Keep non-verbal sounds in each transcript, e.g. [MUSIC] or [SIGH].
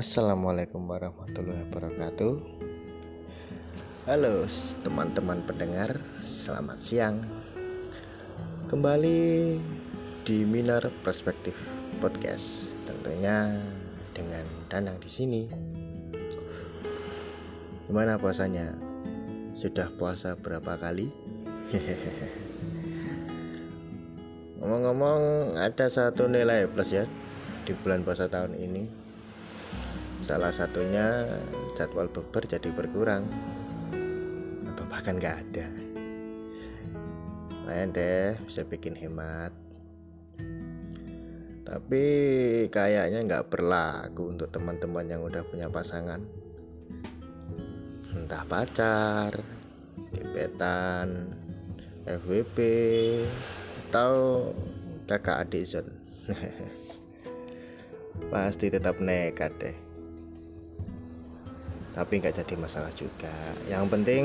Assalamualaikum warahmatullahi wabarakatuh. Halo teman-teman pendengar, selamat siang. Kembali di Minar Perspektif Podcast, tentunya dengan Danang di sini. Gimana puasanya? Sudah puasa berapa kali? [LAUGHS] Ngomong-ngomong, ada satu nilai plus ya di bulan puasa tahun ini salah satunya jadwal beber jadi berkurang. Atau bahkan nggak ada. Lumayan deh bisa bikin hemat. Tapi kayaknya nggak berlaku untuk teman-teman yang udah punya pasangan. Entah pacar gebetan FWP atau kakak adik [LAUGHS] pasti tetap nekat deh tapi nggak jadi masalah juga. Yang penting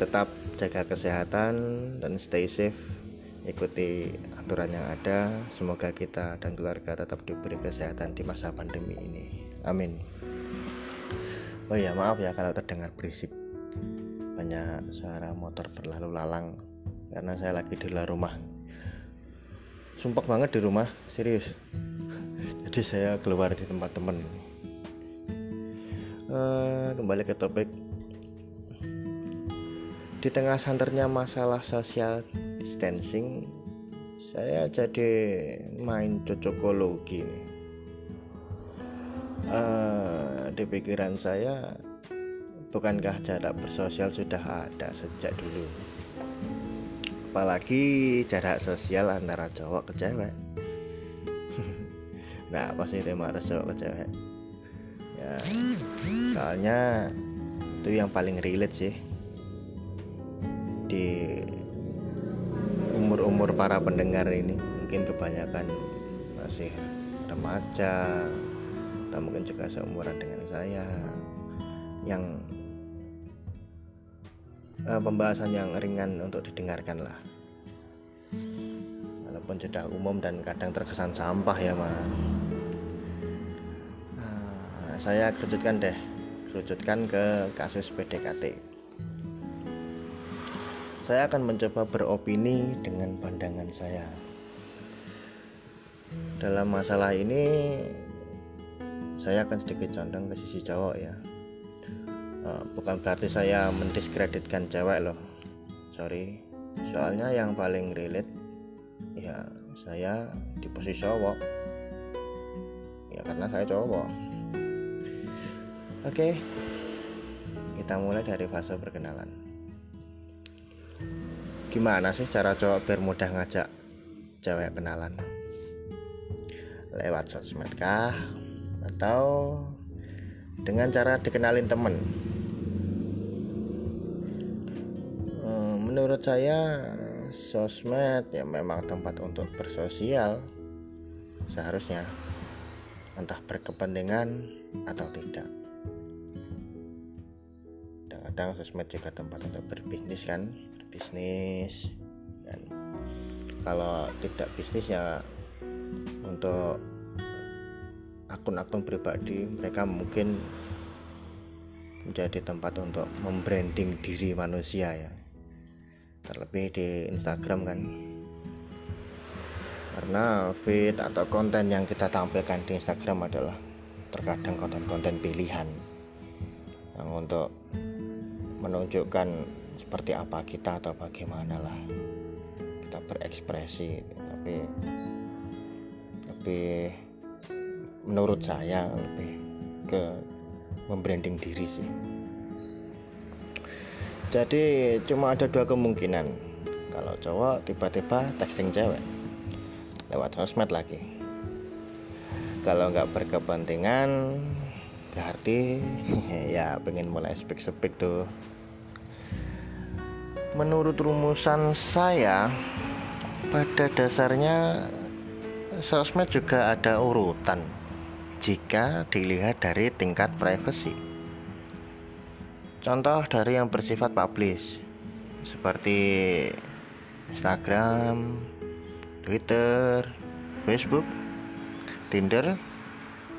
tetap jaga kesehatan dan stay safe. Ikuti aturan yang ada. Semoga kita dan keluarga tetap diberi kesehatan di masa pandemi ini. Amin. Oh ya maaf ya kalau terdengar berisik. Banyak suara motor berlalu lalang karena saya lagi di luar rumah. Sumpah banget di rumah serius. [LAUGHS] Jadi saya keluar di tempat temen uh, kembali ke topik. Di tengah santernya masalah social distancing saya jadi main cocokologi nih uh, di pikiran saya bukankah jarak bersosial sudah ada sejak dulu? Apalagi jarak sosial antara cowok ke cewek. [LAUGHS] Nah pasti tema cowok ke cewek ya. Soalnya itu yang paling relate sih. Di umur-umur para pendengar ini mungkin kebanyakan masih remaja atau mungkin juga seumuran dengan saya yang uh, pembahasan yang ringan untuk didengarkan lah. Walaupun sudah umum dan kadang terkesan sampah ya malah saya kerucutkan deh. Kerucutkan ke kasus PDKT saya akan mencoba beropini dengan pandangan saya. Dalam masalah ini saya akan sedikit condong ke sisi cowok ya. Eh, bukan berarti saya mendiskreditkan cewek loh. Sorry. Soalnya yang paling relate ya saya di posisi cowok. Ya karena saya cowok Oke, kita mulai dari fase perkenalan. Gimana sih cara cowok biar mudah ngajak cewek kenalan? Lewat sosmed kah? Atau dengan cara dikenalin temen? Hmm, menurut saya sosmed ya memang tempat untuk bersosial seharusnya entah berkepentingan atau tidak kadang sosmed juga tempat untuk berbisnis kan berbisnis dan kalau tidak bisnis ya untuk akun-akun pribadi mereka mungkin menjadi tempat untuk membranding diri manusia ya. Terlebih di Instagram kan. Karena feed atau konten yang kita tampilkan di Instagram adalah terkadang konten-konten pilihan. Yang untuk menunjukkan seperti apa kita atau bagaimana lah. Kita berekspresi tapi tapi menurut saya lebih ke membranding diri sih. Jadi cuma ada dua kemungkinan. Kalau cowok tiba-tiba texting cewek lewat sosmed lagi. Kalau nggak berkepentingan berarti [LAUGHS] ya pengen mulai spek-spek tuh menurut rumusan saya pada dasarnya sosmed juga ada urutan jika dilihat dari tingkat privasi contoh dari yang bersifat publish seperti Instagram, Twitter, Facebook, Tinder,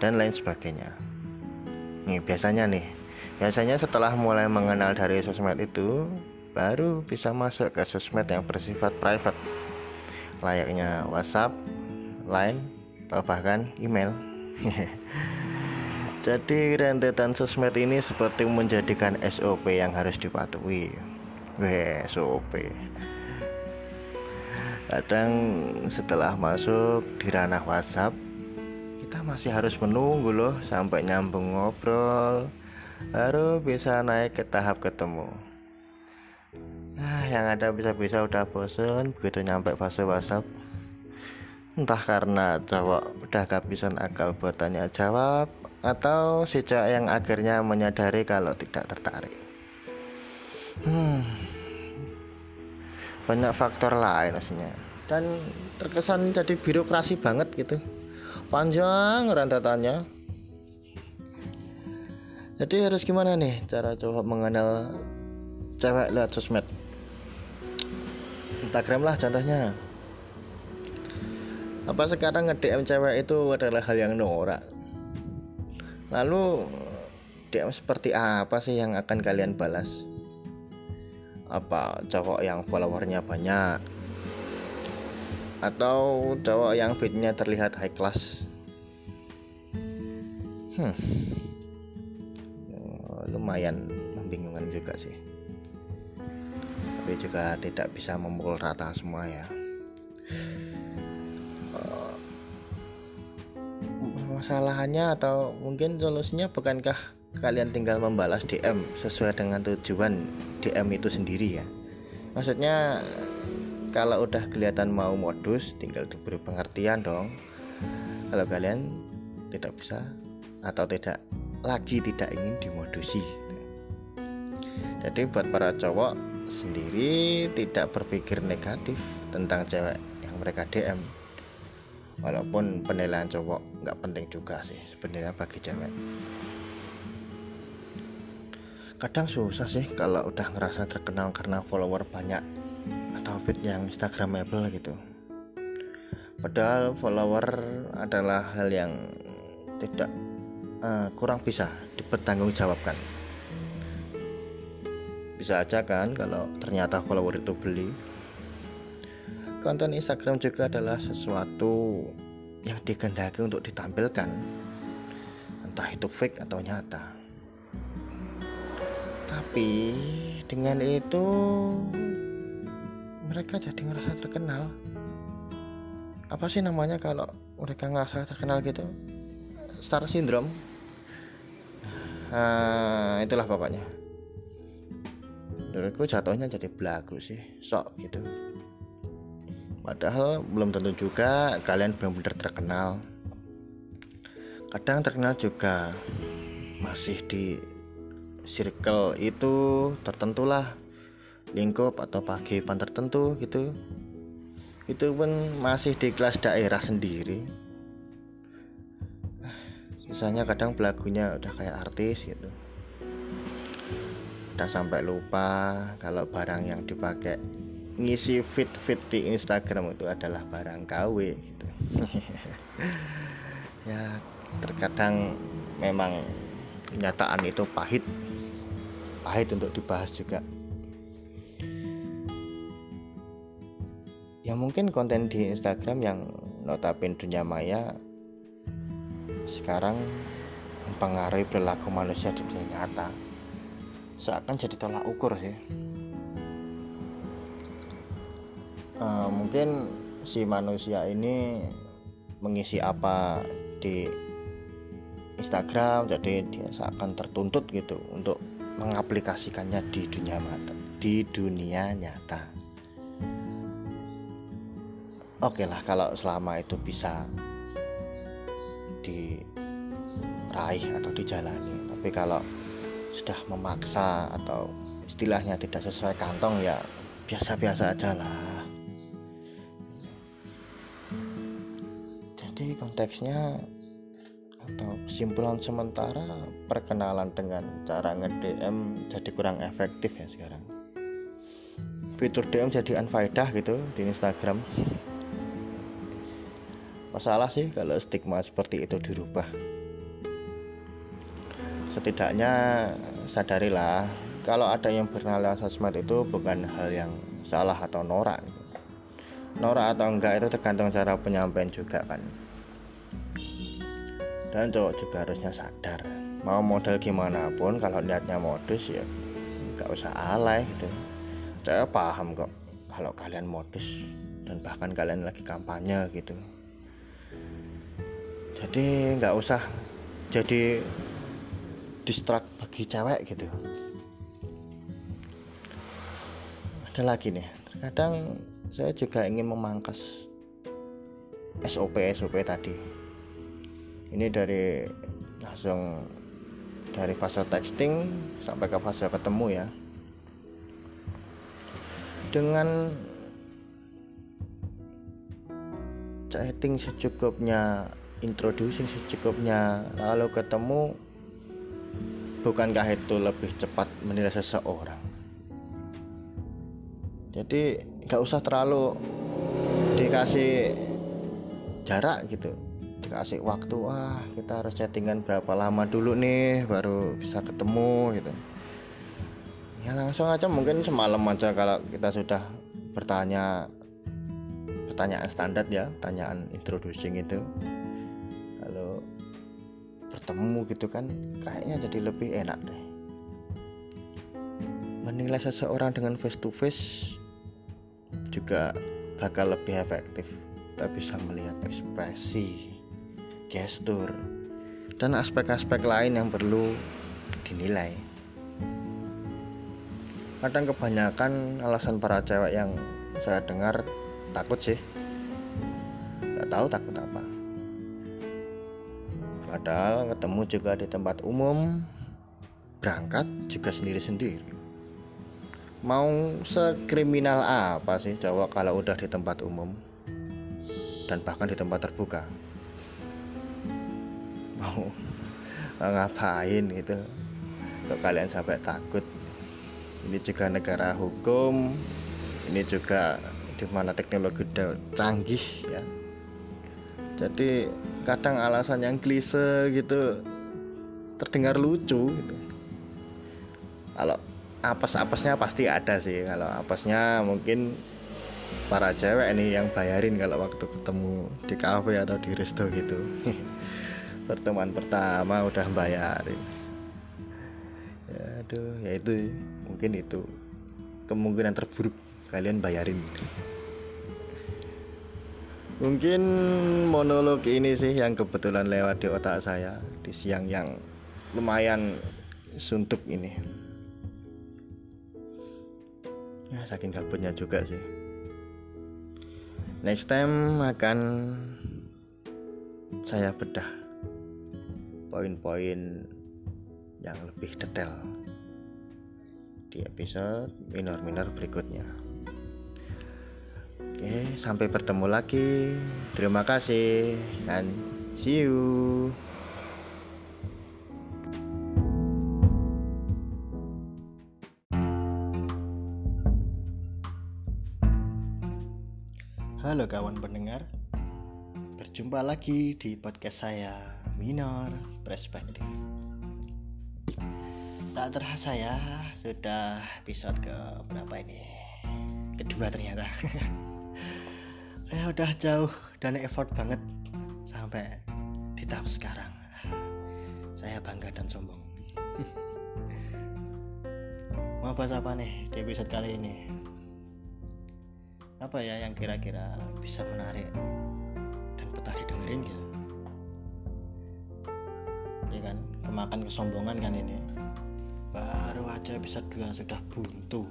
dan lain sebagainya. nih biasanya nih biasanya setelah mulai mengenal dari sosmed itu baru bisa masuk ke sosmed yang bersifat private layaknya WhatsApp, Line, atau bahkan email. [LAUGHS] Jadi rentetan sosmed ini seperti menjadikan SOP yang harus dipatuhi. Weh, SOP. Kadang setelah masuk di ranah WhatsApp, kita masih harus menunggu loh sampai nyambung ngobrol, baru bisa naik ke tahap ketemu ah yang ada bisa-bisa udah bosen begitu nyampe fase WhatsApp. Entah karena cowok udah kehabisan akal buat tanya jawab atau si cewek yang akhirnya menyadari kalau tidak tertarik. Hmm, banyak faktor lain maksudnya dan terkesan jadi birokrasi banget gitu. Panjang rentetannya jadi harus gimana nih cara coba mengenal cewek lewat sosmed Instagram lah contohnya. Apa sekarang nge-DM cewek itu adalah hal yang norak? Lalu DM seperti apa sih yang akan kalian balas? Apa cowok yang followernya banyak? Atau cowok yang fitnya terlihat high class? Hmm. Lumayan membingungkan juga sih tapi juga tidak bisa memukul rata semua ya. Uh, masalahannya atau mungkin solusinya bukankah kalian tinggal membalas DM sesuai dengan tujuan DM itu sendiri ya? Maksudnya kalau udah kelihatan mau modus tinggal diberi pengertian dong. Kalau kalian tidak bisa atau tidak lagi tidak ingin dimodusi. Jadi buat para cowok sendiri tidak berpikir negatif tentang cewek yang mereka DM walaupun penilaian cowok nggak penting juga sih sebenarnya bagi cewek. Kadang susah sih kalau udah ngerasa terkenal karena follower banyak atau feed yang instagramable gitu. Padahal follower adalah hal yang tidak uh, kurang bisa dipertanggungjawabkan bisa aja kan kalau ternyata follower itu beli. Konten Instagram juga adalah sesuatu yang dikehendaki untuk ditampilkan entah itu fake atau nyata. Tapi dengan itu mereka jadi ngerasa terkenal. Apa sih namanya kalau mereka ngerasa terkenal gitu? Star syndrome. Nah, itulah pokoknya menurutku jatuhnya jadi belagu sih sok gitu. Padahal belum tentu juga kalian benar-benar terkenal. Kadang terkenal juga masih di circle itu tertentulah lingkup atau paguyuban tertentu gitu. Itu pun masih di kelas daerah sendiri. Misalnya kadang belagunya udah kayak artis gitu udah sampai lupa kalau barang yang dipakai ngisi fit fit di Instagram itu adalah barang KW gitu. [LAUGHS] ya terkadang memang kenyataan itu pahit. Pahit untuk dibahas juga. Ya mungkin konten di Instagram yang notabene dunia maya sekarang mempengaruhi perilaku manusia di dunia nyata seakan jadi tolak ukur sih. Uh, mungkin si manusia ini mengisi apa di Instagram jadi dia seakan tertuntut gitu untuk mengaplikasikannya di dunia mata di dunia nyata. Oke lah kalau selama itu bisa diraih atau dijalani tapi kalau sudah memaksa atau istilahnya tidak sesuai kantong ya biasa-biasa aja lah. Jadi konteksnya atau kesimpulan sementara perkenalan dengan cara nge-DM jadi kurang efektif ya sekarang. Fitur DM jadi unfaedah gitu di Instagram. Masalah sih kalau stigma seperti itu dirubah setidaknya sadarilah kalau ada yang berkenalan sosmed itu bukan hal yang salah atau norak norak atau enggak itu tergantung cara penyampaian juga kan. Dan cowok juga harusnya sadar mau model gimana pun kalau niatnya modus ya nggak usah alay gitu. Saya paham kok kalau kalian modus dan bahkan kalian lagi kampanye gitu. Jadi nggak usah jadi distrak bagi cewek gitu. Ada lagi nih. Terkadang saya juga ingin memangkas SOP SOP tadi. Ini dari langsung dari fase texting sampai ke fase ketemu ya. Dengan chatting secukupnya introducing secukupnya lalu ketemu bukankah itu lebih cepat menilai seseorang? Jadi nggak usah terlalu dikasih jarak gitu. Dikasih waktu wah kita harus chattingan berapa lama dulu nih baru bisa ketemu gitu. Ya langsung aja mungkin semalam aja kalau kita sudah bertanya pertanyaan standar ya pertanyaan introducing itu bertemu gitu kan kayaknya jadi lebih enak deh. Menilai seseorang dengan face to face juga bakal lebih efektif. Kita bisa melihat ekspresi gestur dan aspek-aspek lain yang perlu dinilai. Kadang kebanyakan alasan para cewek yang saya dengar takut sih. Nggak tahu takut apa Padahal ketemu juga di tempat umum, berangkat juga sendiri-sendiri. Mau sekriminal apa sih cowok kalau udah di tempat umum dan bahkan di tempat terbuka? Mau [LAUGHS] ngapain gitu? Kok kalian sampai takut? Ini juga negara hukum, ini juga di mana teknologi udah canggih ya jadi kadang alasan yang klise gitu terdengar lucu gitu. Kalau apes-apesnya pasti ada sih. Kalau apesnya mungkin para cewek ini yang bayarin kalau waktu ketemu di cafe atau di resto gitu. [LAUGHS] Pertemuan pertama udah bayarin. Ya aduh ya itu mungkin itu kemungkinan terburuk kalian bayarin Mungkin monolog ini sih yang kebetulan lewat di otak saya di siang yang lumayan suntuk ini. Ya, saking gabutnya juga sih. Next time akan saya bedah poin-poin yang lebih detail di episode minor-minor berikutnya. Oke, sampai bertemu lagi. Terima kasih dan see you. Halo kawan pendengar. Berjumpa lagi di podcast saya Minor Perspektif. Tak terasa ya, sudah episode ke berapa ini? Kedua ternyata. [LAUGHS] ya udah jauh. Dan effort banget. Sampai di tahap sekarang. Saya bangga dan sombong. [LAUGHS] Mau bahas apa nih di episode kali ini? Apa ya yang kira-kira bisa menarik dan betah didengerin gitu? Ya kan? Kemakan kesombongan kan ini. Baru aja bisa dua sudah buntu.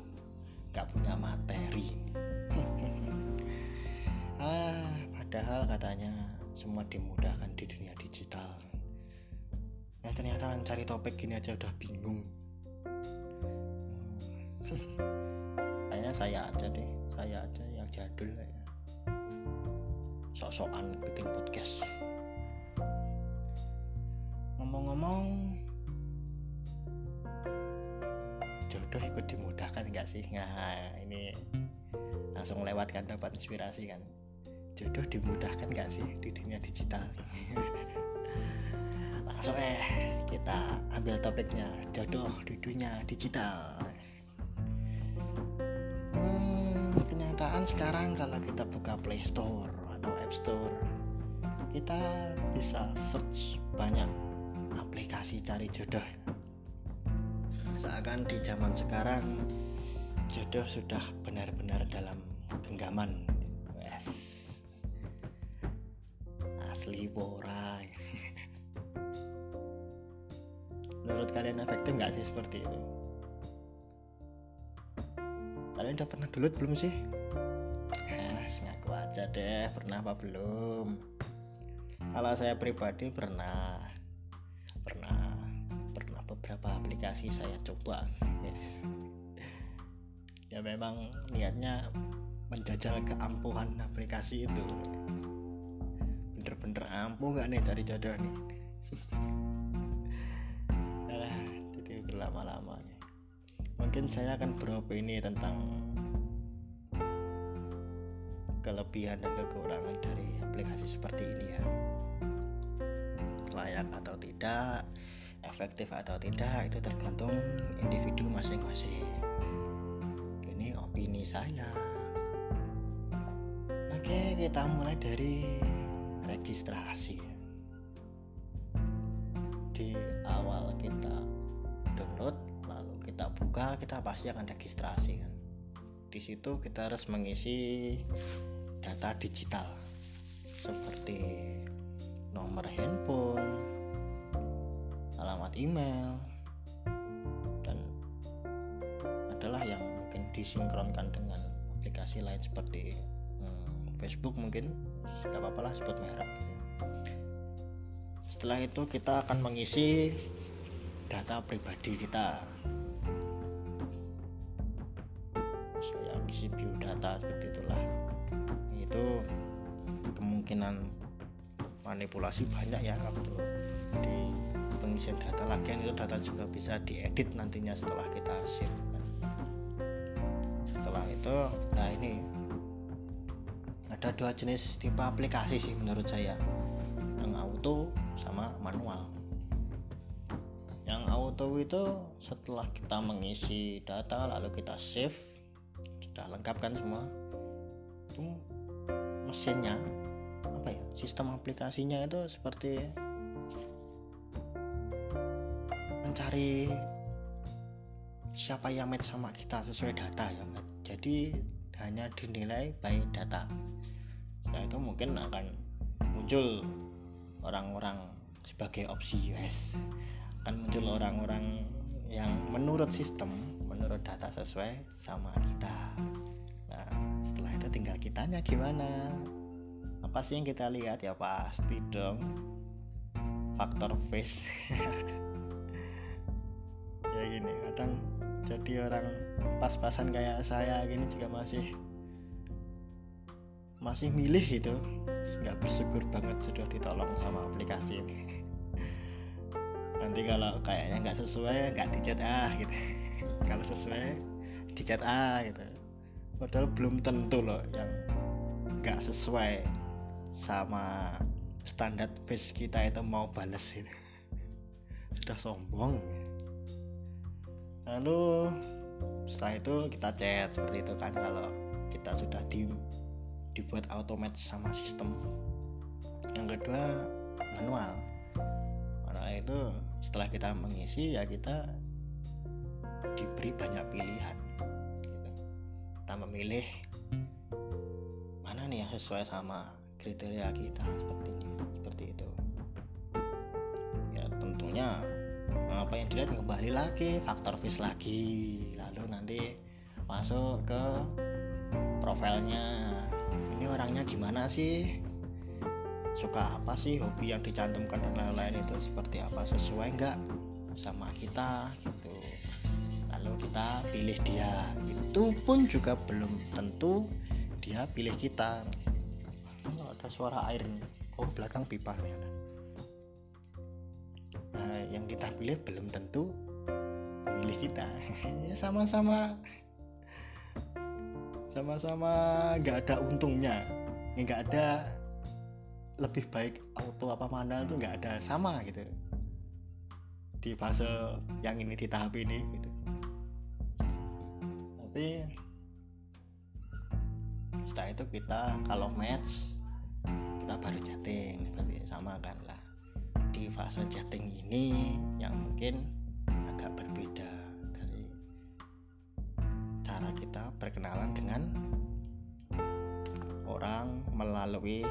Gak punya materi semua dimudahkan di dunia digital. Ya ternyata cari topik gini aja udah bingung. Hmm. [LAUGHS] saya aja deh saya aja yang jadul ya sok-sokan bikin podcast. Ngomong-ngomong jodoh ikut dimudahkan enggak sih? Nah ini langsung lewat kan dapat inspirasi kan jodoh dimudahkan gak sih di dunia digital? [LAUGHS] Langsung eh kita ambil topiknya jodoh di dunia digital. Hmm, kenyataan sekarang kalau kita buka Play Store atau App Store kita bisa search banyak aplikasi cari jodoh. Seakan di zaman sekarang jodoh sudah benar-benar dalam genggaman. Yes asli borai menurut kalian efektif nggak sih seperti itu? Kalian udah pernah download belum sih? Yes ngaku aja deh pernah apa belum? Kalau saya pribadi pernah. Pernah pernah beberapa aplikasi saya coba yes. Ya memang niatnya menjajal keampuhan aplikasi itu bener-bener ampuh nggak nih cari jodoh nih? [LAUGHS] Berlama-lama nih mungkin saya akan beropini tentang kelebihan dan kekurangan dari aplikasi seperti ini ya. Layak atau tidak efektif atau tidak itu tergantung individu masing-masing. Ini opini saya. Oke kita mulai dari registrasi di awal kita download lalu kita buka kita pasti akan registrasi kan. Di situ kita harus mengisi data digital. Seperti nomor handphone alamat email dan adalah yang mungkin disinkronkan dengan aplikasi lain seperti Facebook mungkin tidak apa-apa lah sebut merek. Setelah itu kita akan mengisi data pribadi kita. Saya isi biodata seperti itulah. Itu kemungkinan manipulasi banyak ya waktu di pengisian data. Lagi itu data juga bisa diedit nantinya setelah kita save kan. setelah itu nah ini ada dua jenis tipe aplikasi sih menurut saya. Yang auto sama manual. Yang auto itu setelah kita mengisi data lalu kita save kita lengkapkan semua itu mesinnya apa ya sistem aplikasinya itu seperti mencari siapa yang match sama kita sesuai data ya jadi hanya dinilai by data setelah itu mungkin akan muncul orang-orang sebagai opsi US akan muncul orang-orang yang menurut sistem menurut data sesuai sama kita. Nah setelah itu tinggal kitanya gimana? Apa sih yang kita lihat? Ya pasti dong. Faktor face. [LAUGHS] Ya gini kadang jadi orang pas-pasan kayak saya gini juga masih masih milih itu nggak bersyukur banget sudah ditolong sama aplikasi ini. Nanti kalau kayaknya nggak sesuai nggak dicat ah gitu. [LAUGHS] Kalau sesuai dicat ah gitu. Padahal belum tentu loh yang nggak sesuai sama standar base kita itu mau bales itu [LAUGHS] sudah sombong. Lalu setelah itu kita chat seperti itu kan kalau kita sudah di dibuat automatic sama sistem. Yang kedua manual. Manual itu setelah kita mengisi ya kita diberi banyak pilihan gitu. kita memilih mana nih yang sesuai sama kriteria kita seperti ini seperti itu. Ya tentunya apa yang dilihat kembali lagi faktor face lagi. Lalu nanti masuk ke profilnya ini orangnya gimana sih? Suka apa sih hobi yang dicantumkan dan lain-lain itu? Seperti apa? Sesuai nggak sama kita? Gitu. Lalu kita pilih dia itu pun juga belum tentu dia pilih kita. Kalau ada suara air oh belakang pipa nih nah yang kita pilih belum tentu memilih kita. [LAUGHS] Ya sama-sama sama-sama nggak ada untungnya. Nggak ada lebih baik auto apa mana itu nggak ada. Sama gitu. Di fase yang ini di tahap ini gitu. Tapi setelah itu kita kalau match kita baru chatting. Berarti sama kan lah. Di fase chatting ini yang mungkin agak berbeda melalui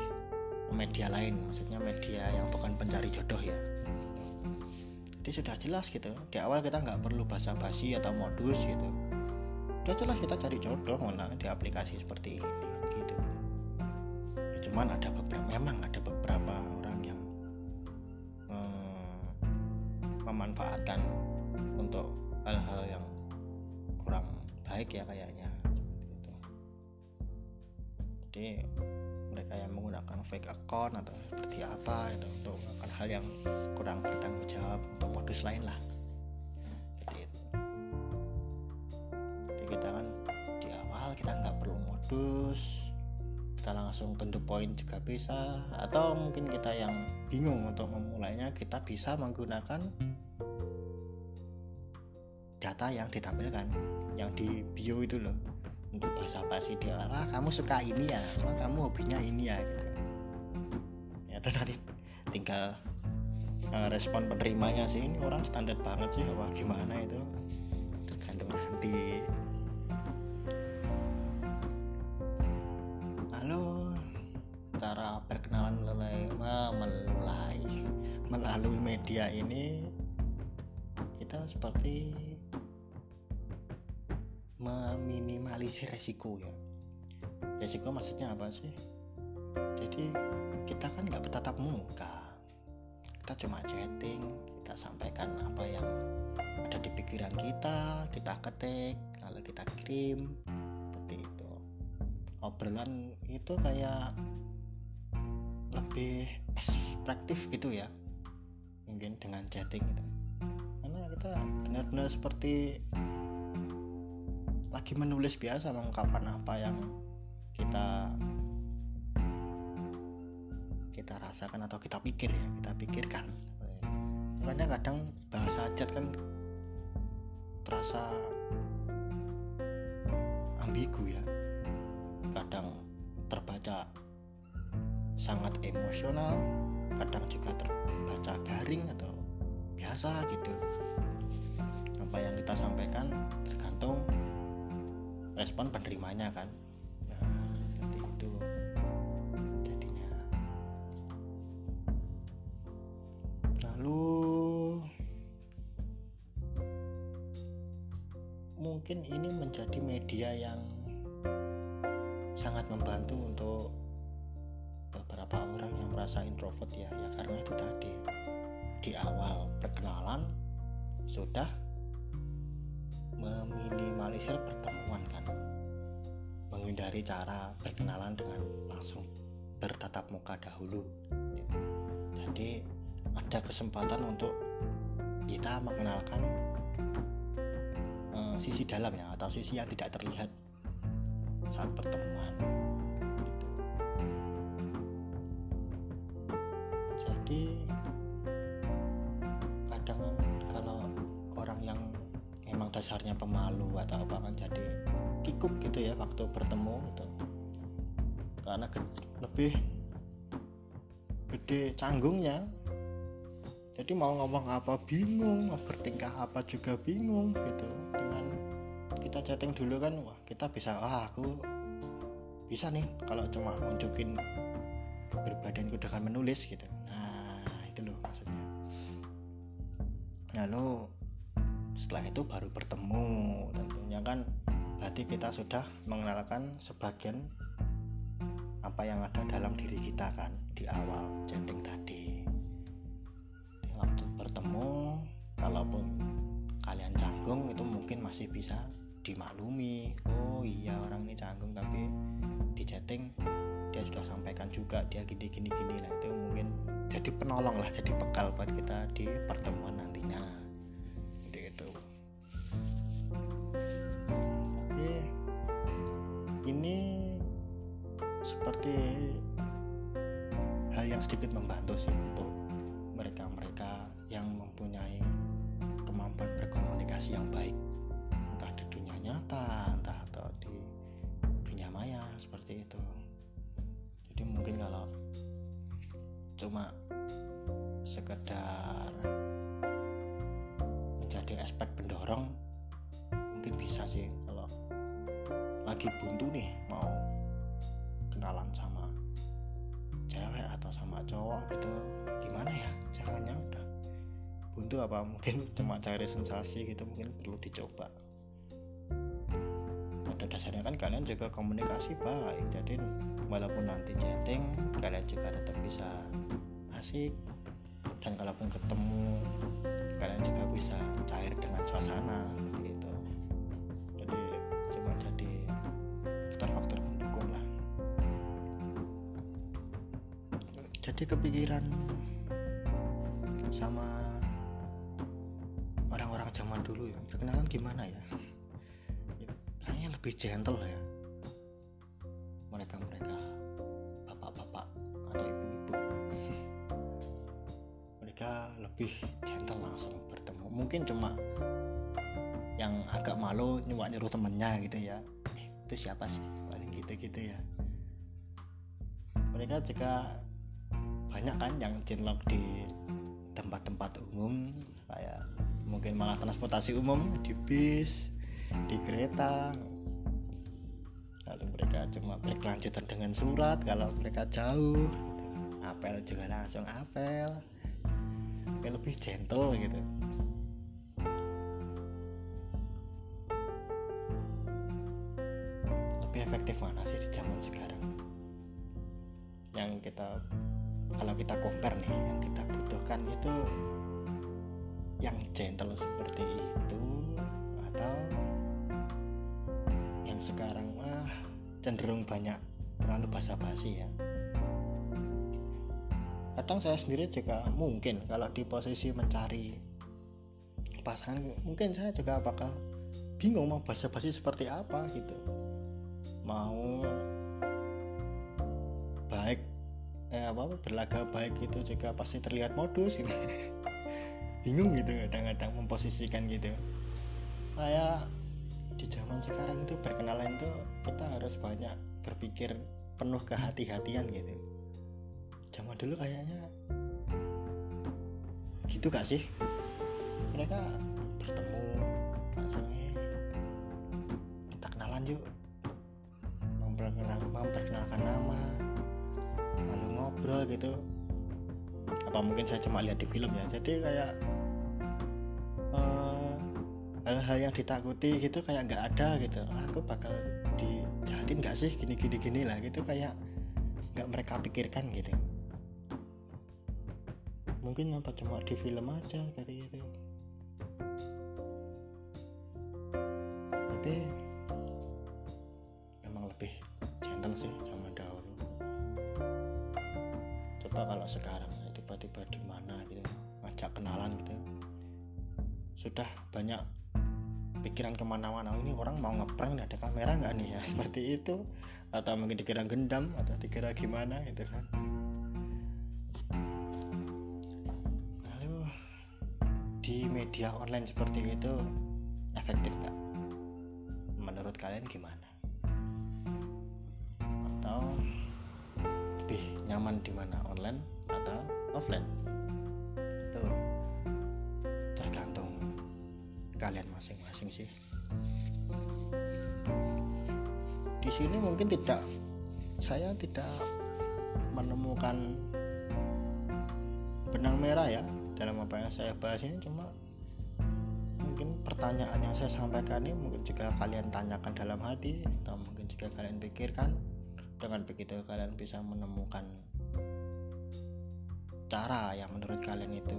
media lain maksudnya media yang bukan pencari jodoh ya. Jadi sudah jelas gitu di awal kita nggak perlu basa-basi atau modus gitu. Udah jelas kita cari jodoh mana di aplikasi seperti ini gitu. Ya, cuman ada beberapa memang ada atau seperti apa itu untuk melakukan hal yang kurang bertanggung jawab untuk modus lain lah. Jadi itu. Jadi kita kan di awal kita nggak perlu modus kita langsung tentu poin juga bisa atau mungkin kita yang bingung untuk memulainya kita bisa menggunakan data yang ditampilkan yang di bio itu loh. Untuk bahasa basi dia ah kamu suka ini ya kamu hobinya ini ya gitu ya dan nanti tinggal uh, respon penerimanya sih. Ini orang standar banget sih. Apa gimana itu? Tergantung nanti. Halo. Cara perkenalan melalui melalui melalui media ini kita seperti meminimalisir resiko ya. Resiko maksudnya apa sih jadi kita kan nggak bertatap muka. Kita cuma chatting kita sampaikan apa yang ada di pikiran kita kita ketik lalu kita kirim seperti itu. Obrolan itu kayak lebih ekspektif gitu ya mungkin dengan chatting gitu. Karena kita benar-benar seperti lagi menulis biasa mengungkapkan apa yang kita kita rasakan atau kita pikir ya kita pikirkan. Makanya kadang bahasa chat kan terasa ambigu ya. Kadang terbaca sangat emosional kadang juga terbaca garing atau biasa gitu. Apa yang kita sampaikan tergantung respon penerimanya kan ini menjadi media yang sangat membantu untuk beberapa orang yang merasa introvert ya. Ya karena itu tadi di awal perkenalan sudah meminimalisir pertemuan kan. Menghindari cara berkenalan dengan langsung bertatap muka dahulu jadi ada kesempatan untuk kita mengenalkan sisi dalam ya atau sisi yang tidak terlihat saat pertemuan gitu. jadi kadang kalau orang yang memang dasarnya pemalu atau apa kan jadi kikuk gitu ya waktu bertemu gitu karena lebih gede canggungnya jadi mau ngomong apa bingung mau bertingkah apa juga bingung gitu. Dengan kita chatting dulu kan wah kita bisa ah aku bisa nih kalau cuma nunjukin kepribadianku dengan menulis gitu. Nah itu loh maksudnya. Lalu setelah itu baru bertemu. Tentunya kan berarti kita sudah mengenalkan sebagian apa yang ada dalam diri kita kan di awal chatting tadi mungkin masih bisa dimaklumi oh iya orang ini canggung tapi di chatting dia sudah sampaikan juga dia gini gini gini. Lah itu mungkin jadi penolong lah jadi bekal buat kita di pertemuan nantinya. Ini seperti hal yang sedikit membantu sih untuk mereka-mereka yang mempunyai kemampuan berkomunikasi yang baik nyata entah atau di dunia maya seperti itu. Jadi mungkin kalau cuma sekedar menjadi aspek pendorong mungkin bisa sih kalau lagi buntu nih mau kenalan sama cewek atau sama cowok gitu gimana ya caranya? Udah buntu apa mungkin [LAUGHS] cuma cari sensasi gitu mungkin perlu dicoba pada dasarnya kan kalian juga komunikasi baik. Jadi walaupun nanti chatting kalian juga tetap bisa asik. Dan kalaupun ketemu kalian juga bisa cair dengan suasana gitu. Jadi cuma jadi faktor-faktor pendukung lah. Jadi kepikiran sama orang-orang zaman dulu ya. Perkenalan gimana ya lebih gentle ya. Mereka-mereka bapak-bapak atau ibu-ibu. Mereka lebih gentle langsung bertemu. Mungkin cuma yang agak malu nyuwak nyuruh temennya gitu ya. Eh, itu siapa sih? Paling gitu-gitu ya. Mereka juga banyak kan yang cinlok di tempat-tempat umum kayak mungkin malah transportasi umum di bis di kereta cuma berkelanjutan dengan surat kalau mereka jauh. Gitu. apel juga langsung apel. Yang lebih gentle gitu. Lebih efektif mana sih di zaman sekarang? Yang kita kalau kita compare nih yang kita butuhkan itu yang gentle seperti itu atau yang sekarang ah cenderung banyak terlalu basa-basi ya. Kadang saya sendiri juga mungkin kalau di posisi mencari pasangan mungkin saya juga bakal bingung mau basa-basi seperti apa gitu. Mau baik eh, apa berlaga baik itu juga pasti terlihat modus gitu. [LAUGHS] bingung gitu kadang-kadang memposisikan gitu. Kayak di zaman sekarang itu berkenalan itu kita harus banyak berpikir penuh kehati-hatian gitu. Zaman dulu kayaknya gitu gak sih? Mereka bertemu langsung eh kita kenalan yuk. Memperkenalkan, memperkenalkan nama lalu ngobrol gitu. Apa mungkin saya cuma lihat di film ya? Jadi kayak uh, hal-hal yang ditakuti gitu kayak nggak ada gitu. Aku bakal dijahatin nggak sih? Gini gini gini lah gitu kayak nggak mereka pikirkan gitu. Mungkin apa cuma di film aja kayak gitu. Tapi [LAUGHS] seperti itu. Atau mungkin dikira gendam atau dikira gimana gitu kan. Lalu di media online seperti itu efektif nggak? Menurut kalian gimana? Atau lebih nyaman di mana online atau offline? Itu tergantung kalian masing-masing sih di sini mungkin tidak saya tidak menemukan benang merah ya dalam apa yang saya bahas ini. Cuma mungkin pertanyaan yang saya sampaikan ini mungkin juga kalian tanyakan dalam hati atau mungkin juga kalian pikirkan dengan begitu kalian bisa menemukan cara yang menurut kalian itu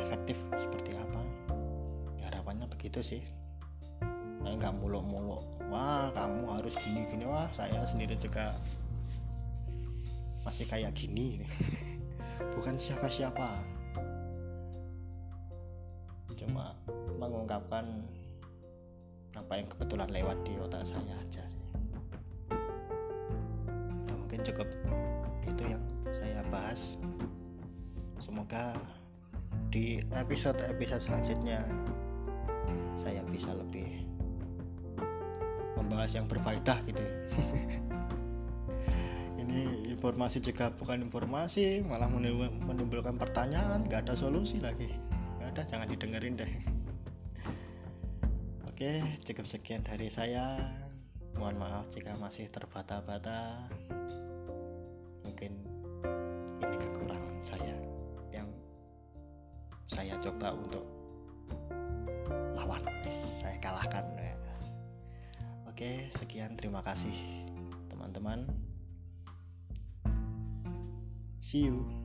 efektif seperti apa. Ya harapannya begitu sih nggak muluk-muluk. Wah kamu harus gini-gini. Wah saya sendiri juga masih kayak gini [LAUGHS] bukan siapa-siapa. Cuma mengungkapkan apa yang kebetulan lewat di otak saya aja ya mungkin cukup itu yang saya bahas. Semoga di episode-episode selanjutnya saya bisa lebih membahas yang berfaedah gitu. [LAUGHS] Ini informasi juga bukan informasi malah menimbulkan pertanyaan gak ada solusi lagi. Gak ada jangan didengerin deh. [LAUGHS] Oke cukup sekian dari saya. Mohon maaf jika masih terbata-bata. Mungkin ini kekurangan saya yang saya coba untuk sekian terima kasih teman-teman. See you